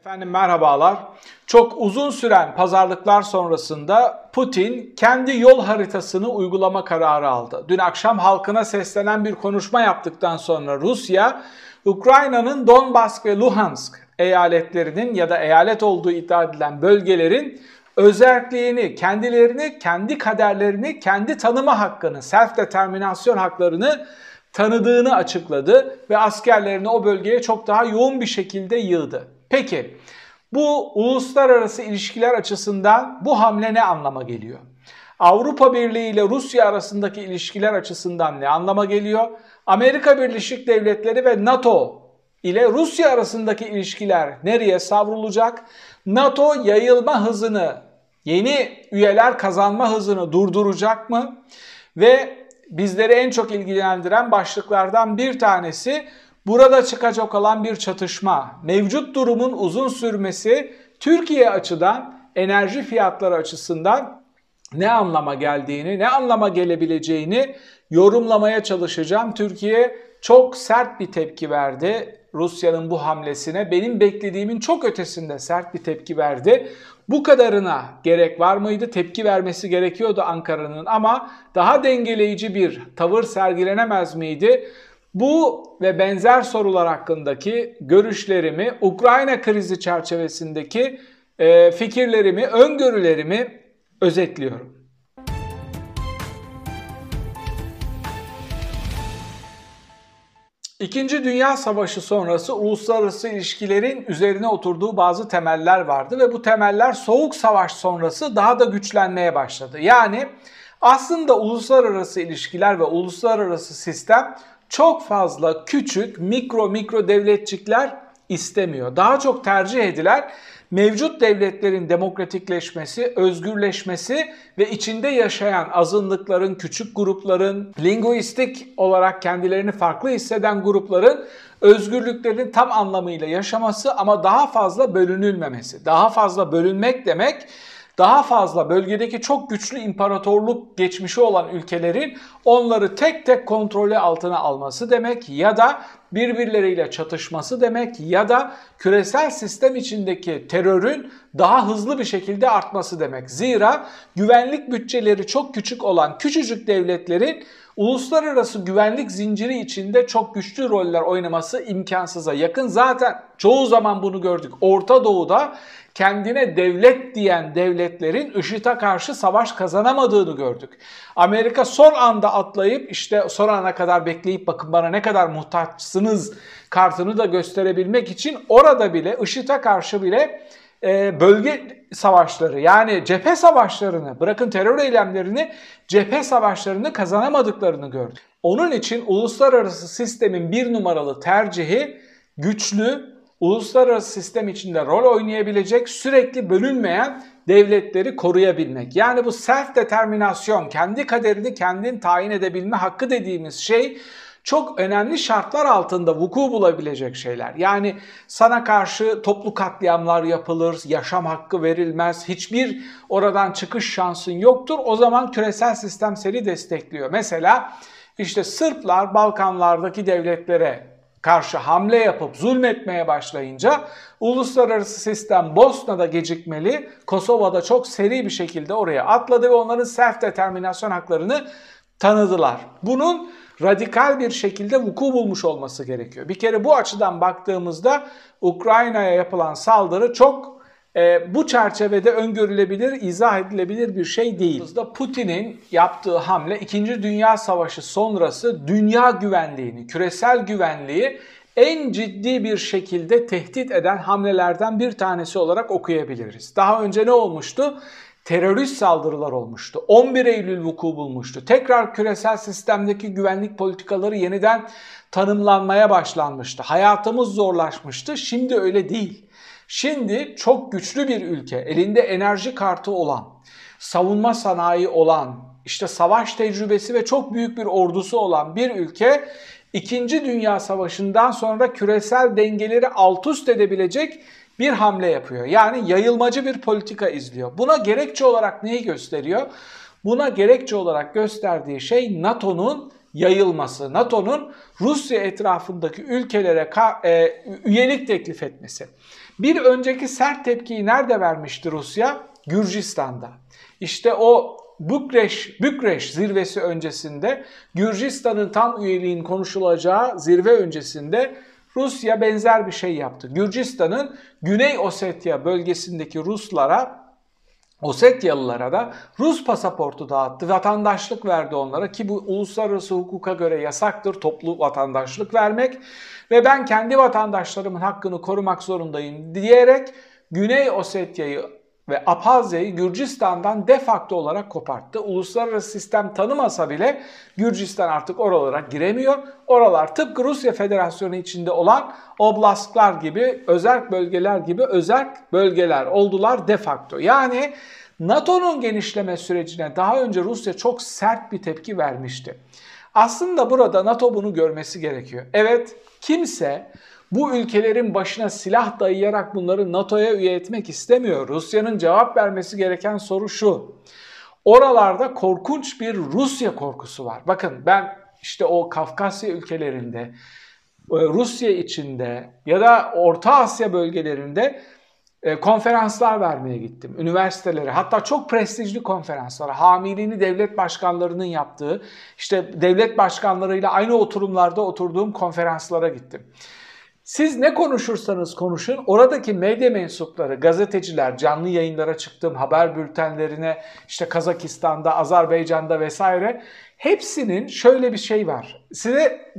Efendim merhabalar. Çok uzun süren pazarlıklar sonrasında Putin kendi yol haritasını uygulama kararı aldı. Dün akşam halkına seslenen bir konuşma yaptıktan sonra Rusya, Ukrayna'nın Donbas ve Luhansk eyaletlerinin ya da eyalet olduğu iddia edilen bölgelerin özelliğini, kendilerini, kendi kaderlerini, kendi tanıma hakkını, self-determinasyon haklarını tanıdığını açıkladı ve askerlerini o bölgeye çok daha yoğun bir şekilde yığdı. Peki bu uluslararası ilişkiler açısından bu hamle ne anlama geliyor? Avrupa Birliği ile Rusya arasındaki ilişkiler açısından ne anlama geliyor? Amerika Birleşik Devletleri ve NATO ile Rusya arasındaki ilişkiler nereye savrulacak? NATO yayılma hızını, yeni üyeler kazanma hızını durduracak mı? Ve bizleri en çok ilgilendiren başlıklardan bir tanesi burada çıkacak olan bir çatışma. Mevcut durumun uzun sürmesi Türkiye açıdan enerji fiyatları açısından ne anlama geldiğini, ne anlama gelebileceğini yorumlamaya çalışacağım. Türkiye çok sert bir tepki verdi Rusya'nın bu hamlesine. Benim beklediğimin çok ötesinde sert bir tepki verdi. Bu kadarına gerek var mıydı? Tepki vermesi gerekiyordu Ankara'nın ama daha dengeleyici bir tavır sergilenemez miydi? Bu ve benzer sorular hakkındaki görüşlerimi, Ukrayna krizi çerçevesindeki e, fikirlerimi, öngörülerimi özetliyorum. İkinci Dünya Savaşı sonrası uluslararası ilişkilerin üzerine oturduğu bazı temeller vardı ve bu temeller Soğuk Savaş sonrası daha da güçlenmeye başladı. Yani aslında uluslararası ilişkiler ve uluslararası sistem çok fazla küçük mikro mikro devletçikler istemiyor. Daha çok tercih edilen mevcut devletlerin demokratikleşmesi, özgürleşmesi ve içinde yaşayan azınlıkların, küçük grupların, linguistik olarak kendilerini farklı hisseden grupların özgürlüklerin tam anlamıyla yaşaması ama daha fazla bölünülmemesi. Daha fazla bölünmek demek daha fazla bölgedeki çok güçlü imparatorluk geçmişi olan ülkelerin onları tek tek kontrolü altına alması demek ya da birbirleriyle çatışması demek ya da küresel sistem içindeki terörün daha hızlı bir şekilde artması demek. Zira güvenlik bütçeleri çok küçük olan küçücük devletlerin uluslararası güvenlik zinciri içinde çok güçlü roller oynaması imkansıza yakın. Zaten çoğu zaman bunu gördük. Orta Doğu'da kendine devlet diyen devletlerin IŞİD'e karşı savaş kazanamadığını gördük. Amerika son anda atlayıp işte son ana kadar bekleyip bakın bana ne kadar muhtaçsınız kartını da gösterebilmek için orada bile IŞİD'e karşı bile e, bölge savaşları yani cephe savaşlarını bırakın terör eylemlerini cephe savaşlarını kazanamadıklarını gördük. Onun için uluslararası sistemin bir numaralı tercihi güçlü, uluslararası sistem içinde rol oynayabilecek, sürekli bölünmeyen devletleri koruyabilmek. Yani bu self determinasyon, kendi kaderini kendin tayin edebilme hakkı dediğimiz şey çok önemli şartlar altında vuku bulabilecek şeyler. Yani sana karşı toplu katliamlar yapılır, yaşam hakkı verilmez, hiçbir oradan çıkış şansın yoktur. O zaman küresel sistem seni destekliyor. Mesela işte Sırplar Balkanlardaki devletlere karşı hamle yapıp zulmetmeye başlayınca uluslararası sistem Bosna'da gecikmeli, Kosova'da çok seri bir şekilde oraya atladı ve onların self determinasyon haklarını tanıdılar. Bunun radikal bir şekilde vuku bulmuş olması gerekiyor. Bir kere bu açıdan baktığımızda Ukrayna'ya yapılan saldırı çok e, bu çerçevede öngörülebilir, izah edilebilir bir şey değil. Putin'in yaptığı hamle 2. Dünya Savaşı sonrası dünya güvenliğini, küresel güvenliği en ciddi bir şekilde tehdit eden hamlelerden bir tanesi olarak okuyabiliriz. Daha önce ne olmuştu? Terörist saldırılar olmuştu. 11 Eylül vuku bulmuştu. Tekrar küresel sistemdeki güvenlik politikaları yeniden tanımlanmaya başlanmıştı. Hayatımız zorlaşmıştı. Şimdi öyle değil. Şimdi çok güçlü bir ülke, elinde enerji kartı olan, savunma sanayi olan, işte savaş tecrübesi ve çok büyük bir ordusu olan bir ülke İkinci Dünya Savaşı'ndan sonra küresel dengeleri alt üst edebilecek bir hamle yapıyor. Yani yayılmacı bir politika izliyor. Buna gerekçe olarak neyi gösteriyor? Buna gerekçe olarak gösterdiği şey NATO'nun yayılması, NATO'nun Rusya etrafındaki ülkelere e, üyelik teklif etmesi. Bir önceki sert tepkiyi nerede vermişti Rusya? Gürcistan'da. İşte o Bükreş, Bükreş zirvesi öncesinde Gürcistan'ın tam üyeliğin konuşulacağı zirve öncesinde Rusya benzer bir şey yaptı. Gürcistan'ın Güney Ossetya bölgesindeki Ruslara Osetyalılara da Rus pasaportu dağıttı, vatandaşlık verdi onlara ki bu uluslararası hukuka göre yasaktır toplu vatandaşlık vermek ve ben kendi vatandaşlarımın hakkını korumak zorundayım diyerek Güney Osetya'yı ve Apazya'yı Gürcistan'dan de facto olarak koparttı. Uluslararası sistem tanımasa bile Gürcistan artık oralara giremiyor. Oralar tıpkı Rusya Federasyonu içinde olan oblastlar gibi, özel bölgeler gibi özel bölgeler oldular de facto. Yani NATO'nun genişleme sürecine daha önce Rusya çok sert bir tepki vermişti. Aslında burada NATO bunu görmesi gerekiyor. Evet kimse bu ülkelerin başına silah dayayarak bunları NATO'ya üye etmek istemiyor. Rusya'nın cevap vermesi gereken soru şu. Oralarda korkunç bir Rusya korkusu var. Bakın ben işte o Kafkasya ülkelerinde, e, Rusya içinde ya da Orta Asya bölgelerinde e, konferanslar vermeye gittim. Üniversitelere hatta çok prestijli konferanslar. Hamiliğini devlet başkanlarının yaptığı işte devlet başkanlarıyla aynı oturumlarda oturduğum konferanslara gittim. Siz ne konuşursanız konuşun oradaki medya mensupları, gazeteciler, canlı yayınlara çıktığım haber bültenlerine işte Kazakistan'da, Azerbaycan'da vesaire hepsinin şöyle bir şey var. Size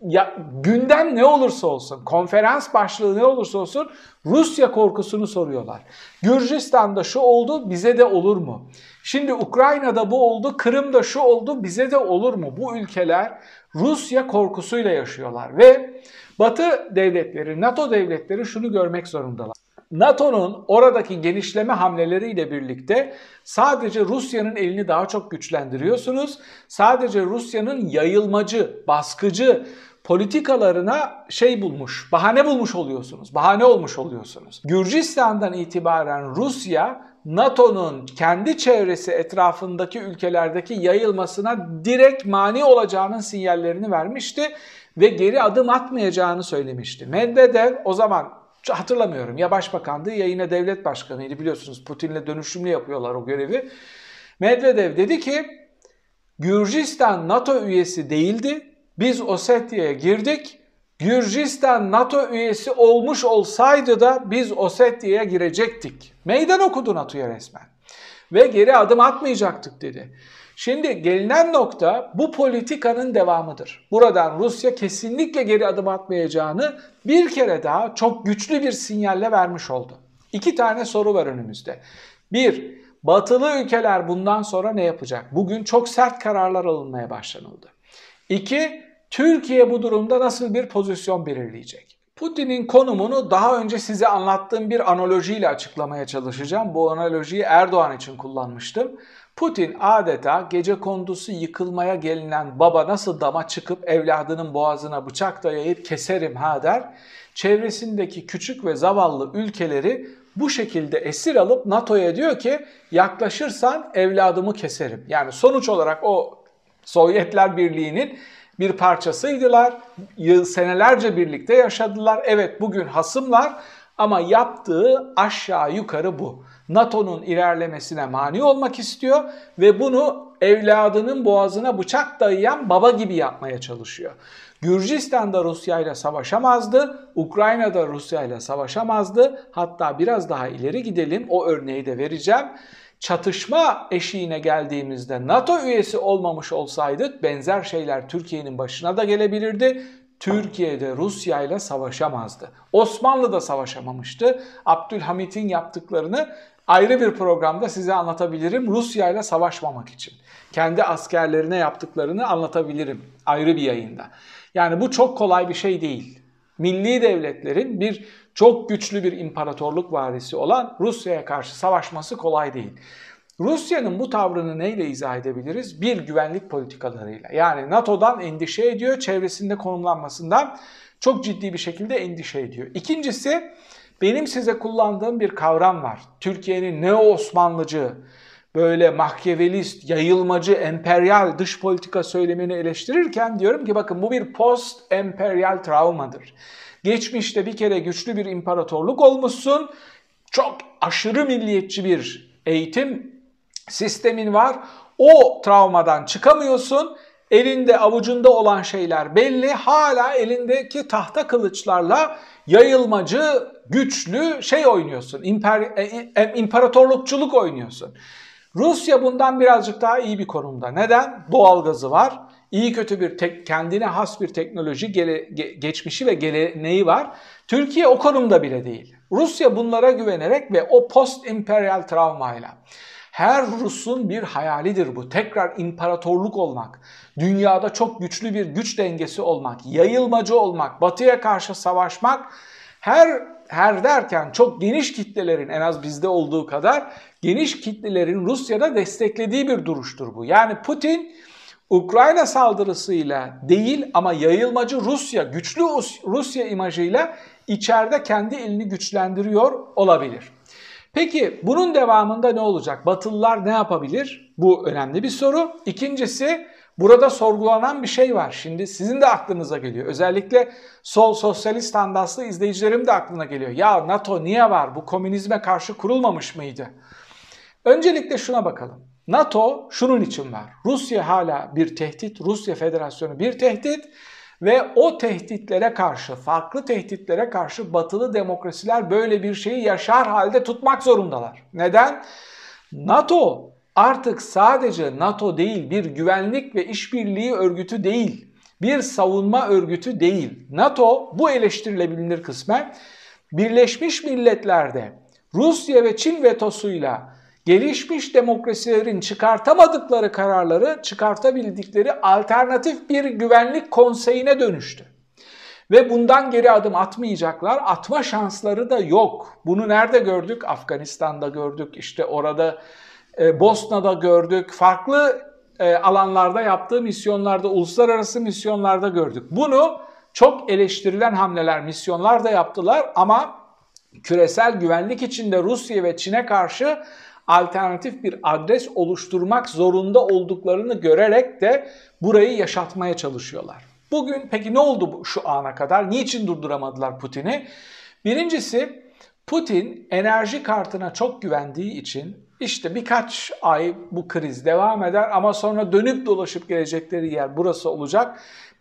ya, gündem ne olursa olsun, konferans başlığı ne olursa olsun Rusya korkusunu soruyorlar. Gürcistan'da şu oldu bize de olur mu? Şimdi Ukrayna'da bu oldu, Kırım'da şu oldu bize de olur mu? Bu ülkeler Rusya korkusuyla yaşıyorlar ve Batı devletleri, NATO devletleri şunu görmek zorundalar. NATO'nun oradaki genişleme hamleleriyle birlikte sadece Rusya'nın elini daha çok güçlendiriyorsunuz. Sadece Rusya'nın yayılmacı, baskıcı politikalarına şey bulmuş, bahane bulmuş oluyorsunuz. Bahane olmuş oluyorsunuz. Gürcistan'dan itibaren Rusya NATO'nun kendi çevresi etrafındaki ülkelerdeki yayılmasına direkt mani olacağının sinyallerini vermişti ve geri adım atmayacağını söylemişti. Medvedev o zaman hatırlamıyorum ya başbakandı ya yine devlet başkanıydı biliyorsunuz Putin'le dönüşümlü yapıyorlar o görevi. Medvedev dedi ki Gürcistan NATO üyesi değildi. Biz Osetya'ya girdik. Gürcistan NATO üyesi olmuş olsaydı da biz Osetya'ya girecektik. Meydan okudu NATO'ya resmen. Ve geri adım atmayacaktık dedi. Şimdi gelinen nokta bu politikanın devamıdır. Buradan Rusya kesinlikle geri adım atmayacağını bir kere daha çok güçlü bir sinyalle vermiş oldu. İki tane soru var önümüzde. Bir, batılı ülkeler bundan sonra ne yapacak? Bugün çok sert kararlar alınmaya başlanıldı. İki, Türkiye bu durumda nasıl bir pozisyon belirleyecek? Putin'in konumunu daha önce size anlattığım bir analojiyle açıklamaya çalışacağım. Bu analojiyi Erdoğan için kullanmıştım. Putin adeta gece kondusu yıkılmaya gelinen baba nasıl dama çıkıp evladının boğazına bıçak dayayıp keserim ha der. Çevresindeki küçük ve zavallı ülkeleri bu şekilde esir alıp NATO'ya diyor ki yaklaşırsan evladımı keserim. Yani sonuç olarak o Sovyetler Birliği'nin bir parçasıydılar. Yıl, senelerce birlikte yaşadılar. Evet bugün hasımlar ama yaptığı aşağı yukarı bu. NATO'nun ilerlemesine mani olmak istiyor ve bunu evladının boğazına bıçak dayayan baba gibi yapmaya çalışıyor. Gürcistan'da Rusya ile savaşamazdı, Ukrayna'da Rusya ile savaşamazdı. Hatta biraz daha ileri gidelim, o örneği de vereceğim. Çatışma eşiğine geldiğimizde NATO üyesi olmamış olsaydık benzer şeyler Türkiye'nin başına da gelebilirdi. Türkiye'de Rusya ile savaşamazdı. Osmanlı da savaşamamıştı. Abdülhamit'in yaptıklarını ayrı bir programda size anlatabilirim Rusya ile savaşmamak için. Kendi askerlerine yaptıklarını anlatabilirim ayrı bir yayında. Yani bu çok kolay bir şey değil. Milli devletlerin bir çok güçlü bir imparatorluk varisi olan Rusya'ya karşı savaşması kolay değil. Rusya'nın bu tavrını neyle izah edebiliriz? Bir güvenlik politikalarıyla. Yani NATO'dan endişe ediyor, çevresinde konumlanmasından çok ciddi bir şekilde endişe ediyor. İkincisi benim size kullandığım bir kavram var. Türkiye'nin neo-Osmanlıcı, böyle mahkevelist, yayılmacı, emperyal dış politika söylemini eleştirirken diyorum ki bakın bu bir post-emperyal travmadır. Geçmişte bir kere güçlü bir imparatorluk olmuşsun. Çok aşırı milliyetçi bir eğitim sistemin var. O travmadan çıkamıyorsun. Elinde avucunda olan şeyler belli. Hala elindeki tahta kılıçlarla yayılmacı, güçlü şey oynuyorsun. İmper, e, e, imparatorlukçuluk oynuyorsun. Rusya bundan birazcık daha iyi bir konumda. Neden? Doğalgazı var. İyi kötü bir tek, kendine has bir teknoloji gele, ge, geçmişi ve geleneği var. Türkiye o konumda bile değil. Rusya bunlara güvenerek ve o post emperyal travmayla her Rus'un bir hayalidir bu. Tekrar imparatorluk olmak, dünyada çok güçlü bir güç dengesi olmak, yayılmacı olmak, batıya karşı savaşmak her her derken çok geniş kitlelerin en az bizde olduğu kadar geniş kitlelerin Rusya'da desteklediği bir duruştur bu. Yani Putin Ukrayna saldırısıyla değil ama yayılmacı Rusya, güçlü Rusya imajıyla içeride kendi elini güçlendiriyor olabilir. Peki bunun devamında ne olacak? Batılılar ne yapabilir? Bu önemli bir soru. İkincisi burada sorgulanan bir şey var. Şimdi sizin de aklınıza geliyor. Özellikle sol sosyalist standaslı izleyicilerim de aklına geliyor. Ya NATO niye var? Bu komünizme karşı kurulmamış mıydı? Öncelikle şuna bakalım. NATO şunun için var. Rusya hala bir tehdit, Rusya Federasyonu bir tehdit ve o tehditlere karşı, farklı tehditlere karşı batılı demokrasiler böyle bir şeyi yaşar halde tutmak zorundalar. Neden? NATO artık sadece NATO değil, bir güvenlik ve işbirliği örgütü değil, bir savunma örgütü değil. NATO bu eleştirilebilir kısmen Birleşmiş Milletler'de Rusya ve Çin vetosuyla gelişmiş demokrasilerin çıkartamadıkları kararları çıkartabildikleri alternatif bir güvenlik konseyine dönüştü. Ve bundan geri adım atmayacaklar. Atma şansları da yok. Bunu nerede gördük? Afganistan'da gördük. İşte orada e, Bosna'da gördük. Farklı e, alanlarda yaptığı misyonlarda, uluslararası misyonlarda gördük. Bunu çok eleştirilen hamleler, misyonlar da yaptılar ama küresel güvenlik içinde Rusya ve Çin'e karşı alternatif bir adres oluşturmak zorunda olduklarını görerek de burayı yaşatmaya çalışıyorlar. Bugün peki ne oldu şu ana kadar? Niçin durduramadılar Putin'i? Birincisi Putin enerji kartına çok güvendiği için işte birkaç ay bu kriz devam eder ama sonra dönüp dolaşıp gelecekleri yer burası olacak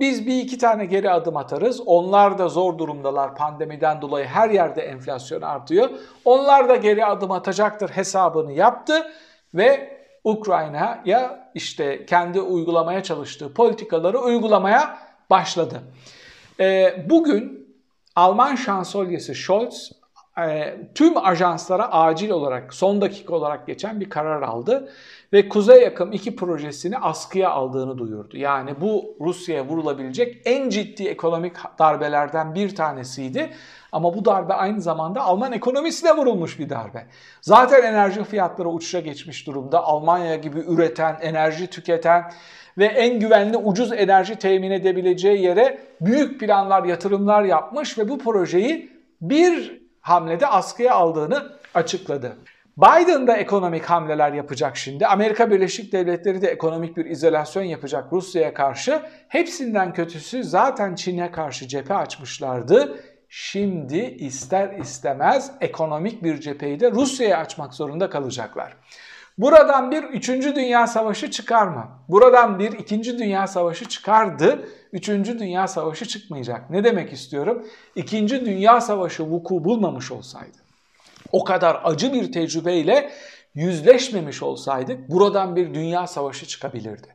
biz bir iki tane geri adım atarız. Onlar da zor durumdalar pandemiden dolayı her yerde enflasyon artıyor. Onlar da geri adım atacaktır hesabını yaptı ve Ukrayna'ya işte kendi uygulamaya çalıştığı politikaları uygulamaya başladı. Ee, bugün Alman şansölyesi Scholz e, tüm ajanslara acil olarak son dakika olarak geçen bir karar aldı ve Kuzey Yakım 2 projesini askıya aldığını duyurdu. Yani bu Rusya'ya vurulabilecek en ciddi ekonomik darbelerden bir tanesiydi. Ama bu darbe aynı zamanda Alman ekonomisine vurulmuş bir darbe. Zaten enerji fiyatları uçuşa geçmiş durumda. Almanya gibi üreten, enerji tüketen ve en güvenli ucuz enerji temin edebileceği yere büyük planlar, yatırımlar yapmış ve bu projeyi bir hamlede askıya aldığını açıkladı. Biden da ekonomik hamleler yapacak şimdi. Amerika Birleşik Devletleri de ekonomik bir izolasyon yapacak Rusya'ya karşı. Hepsinden kötüsü zaten Çin'e karşı cephe açmışlardı. Şimdi ister istemez ekonomik bir cepheyi de Rusya'ya açmak zorunda kalacaklar. Buradan bir 3. Dünya Savaşı çıkar mı? Buradan bir 2. Dünya Savaşı çıkardı. 3. Dünya Savaşı çıkmayacak. Ne demek istiyorum? 2. Dünya Savaşı vuku bulmamış olsaydı, o kadar acı bir tecrübeyle yüzleşmemiş olsaydık buradan bir dünya savaşı çıkabilirdi.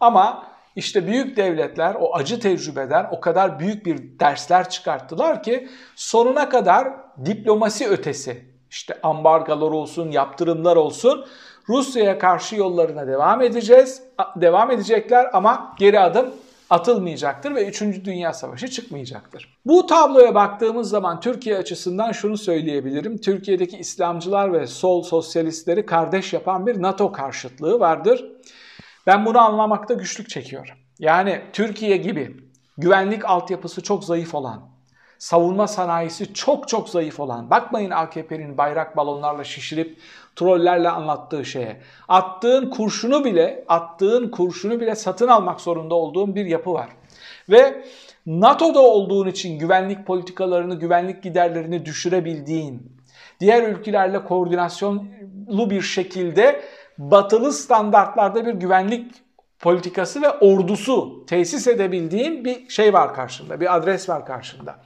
Ama işte büyük devletler o acı tecrübeden o kadar büyük bir dersler çıkarttılar ki sonuna kadar diplomasi ötesi işte ambargalar olsun, yaptırımlar olsun Rusya'ya karşı yollarına devam edeceğiz. Devam edecekler ama geri adım atılmayacaktır ve 3. Dünya Savaşı çıkmayacaktır. Bu tabloya baktığımız zaman Türkiye açısından şunu söyleyebilirim. Türkiye'deki İslamcılar ve sol sosyalistleri kardeş yapan bir NATO karşıtlığı vardır. Ben bunu anlamakta güçlük çekiyorum. Yani Türkiye gibi güvenlik altyapısı çok zayıf olan, savunma sanayisi çok çok zayıf olan, bakmayın AKP'nin bayrak balonlarla şişirip trollerle anlattığı şeye. Attığın kurşunu bile, attığın kurşunu bile satın almak zorunda olduğun bir yapı var. Ve NATO'da olduğun için güvenlik politikalarını, güvenlik giderlerini düşürebildiğin, diğer ülkelerle koordinasyonlu bir şekilde batılı standartlarda bir güvenlik politikası ve ordusu tesis edebildiğin bir şey var karşında, bir adres var karşında.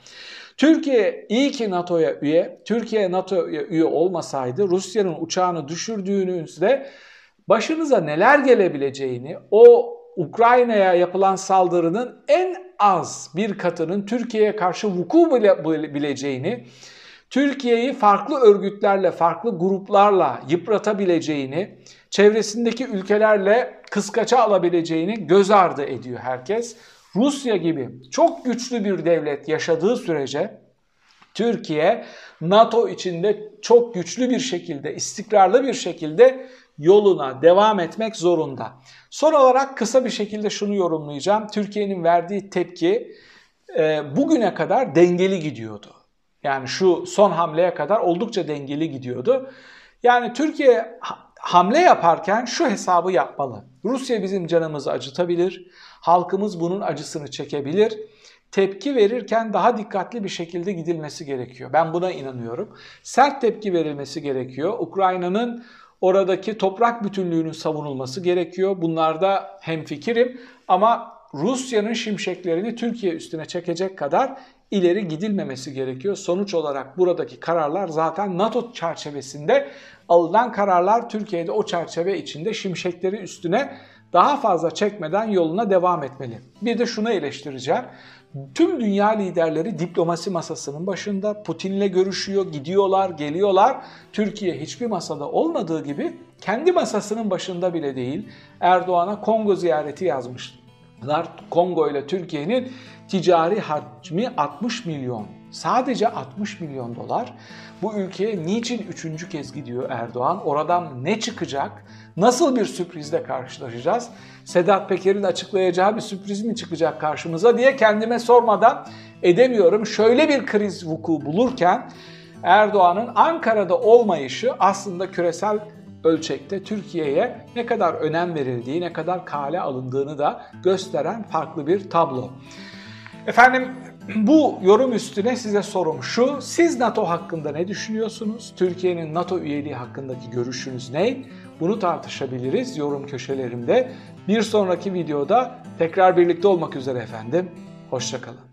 Türkiye iyi ki NATO'ya üye. Türkiye NATO'ya üye olmasaydı Rusya'nın uçağını düşürdüğünüzde başınıza neler gelebileceğini, o Ukrayna'ya yapılan saldırının en az bir katının Türkiye'ye karşı vuku bile, bileceğini, Türkiye'yi farklı örgütlerle, farklı gruplarla yıpratabileceğini, çevresindeki ülkelerle kıskaça alabileceğini göz ardı ediyor herkes. Rusya gibi çok güçlü bir devlet yaşadığı sürece Türkiye NATO içinde çok güçlü bir şekilde, istikrarlı bir şekilde yoluna devam etmek zorunda. Son olarak kısa bir şekilde şunu yorumlayacağım. Türkiye'nin verdiği tepki e, bugüne kadar dengeli gidiyordu. Yani şu son hamleye kadar oldukça dengeli gidiyordu. Yani Türkiye hamle yaparken şu hesabı yapmalı. Rusya bizim canımızı acıtabilir. Halkımız bunun acısını çekebilir. Tepki verirken daha dikkatli bir şekilde gidilmesi gerekiyor. Ben buna inanıyorum. Sert tepki verilmesi gerekiyor. Ukrayna'nın oradaki toprak bütünlüğünün savunulması gerekiyor. Bunlarda hemfikirim ama Rusya'nın şimşeklerini Türkiye üstüne çekecek kadar ileri gidilmemesi gerekiyor. Sonuç olarak buradaki kararlar zaten NATO çerçevesinde alınan kararlar Türkiye'de o çerçeve içinde şimşekleri üstüne daha fazla çekmeden yoluna devam etmeli. Bir de şunu eleştireceğim. Tüm dünya liderleri diplomasi masasının başında Putin'le görüşüyor, gidiyorlar, geliyorlar. Türkiye hiçbir masada olmadığı gibi kendi masasının başında bile değil. Erdoğan'a Kongo ziyareti yazmışlar. Kongo ile Türkiye'nin ticari hacmi 60 milyon. Sadece 60 milyon dolar. Bu ülkeye niçin üçüncü kez gidiyor Erdoğan? Oradan ne çıkacak? Nasıl bir sürprizle karşılaşacağız? Sedat Peker'in açıklayacağı bir sürpriz mi çıkacak karşımıza diye kendime sormadan edemiyorum. Şöyle bir kriz vuku bulurken Erdoğan'ın Ankara'da olmayışı aslında küresel ölçekte Türkiye'ye ne kadar önem verildiği, ne kadar kale alındığını da gösteren farklı bir tablo. Efendim bu yorum üstüne size sorum şu. Siz NATO hakkında ne düşünüyorsunuz? Türkiye'nin NATO üyeliği hakkındaki görüşünüz ne? Bunu tartışabiliriz yorum köşelerimde. Bir sonraki videoda tekrar birlikte olmak üzere efendim. Hoşçakalın.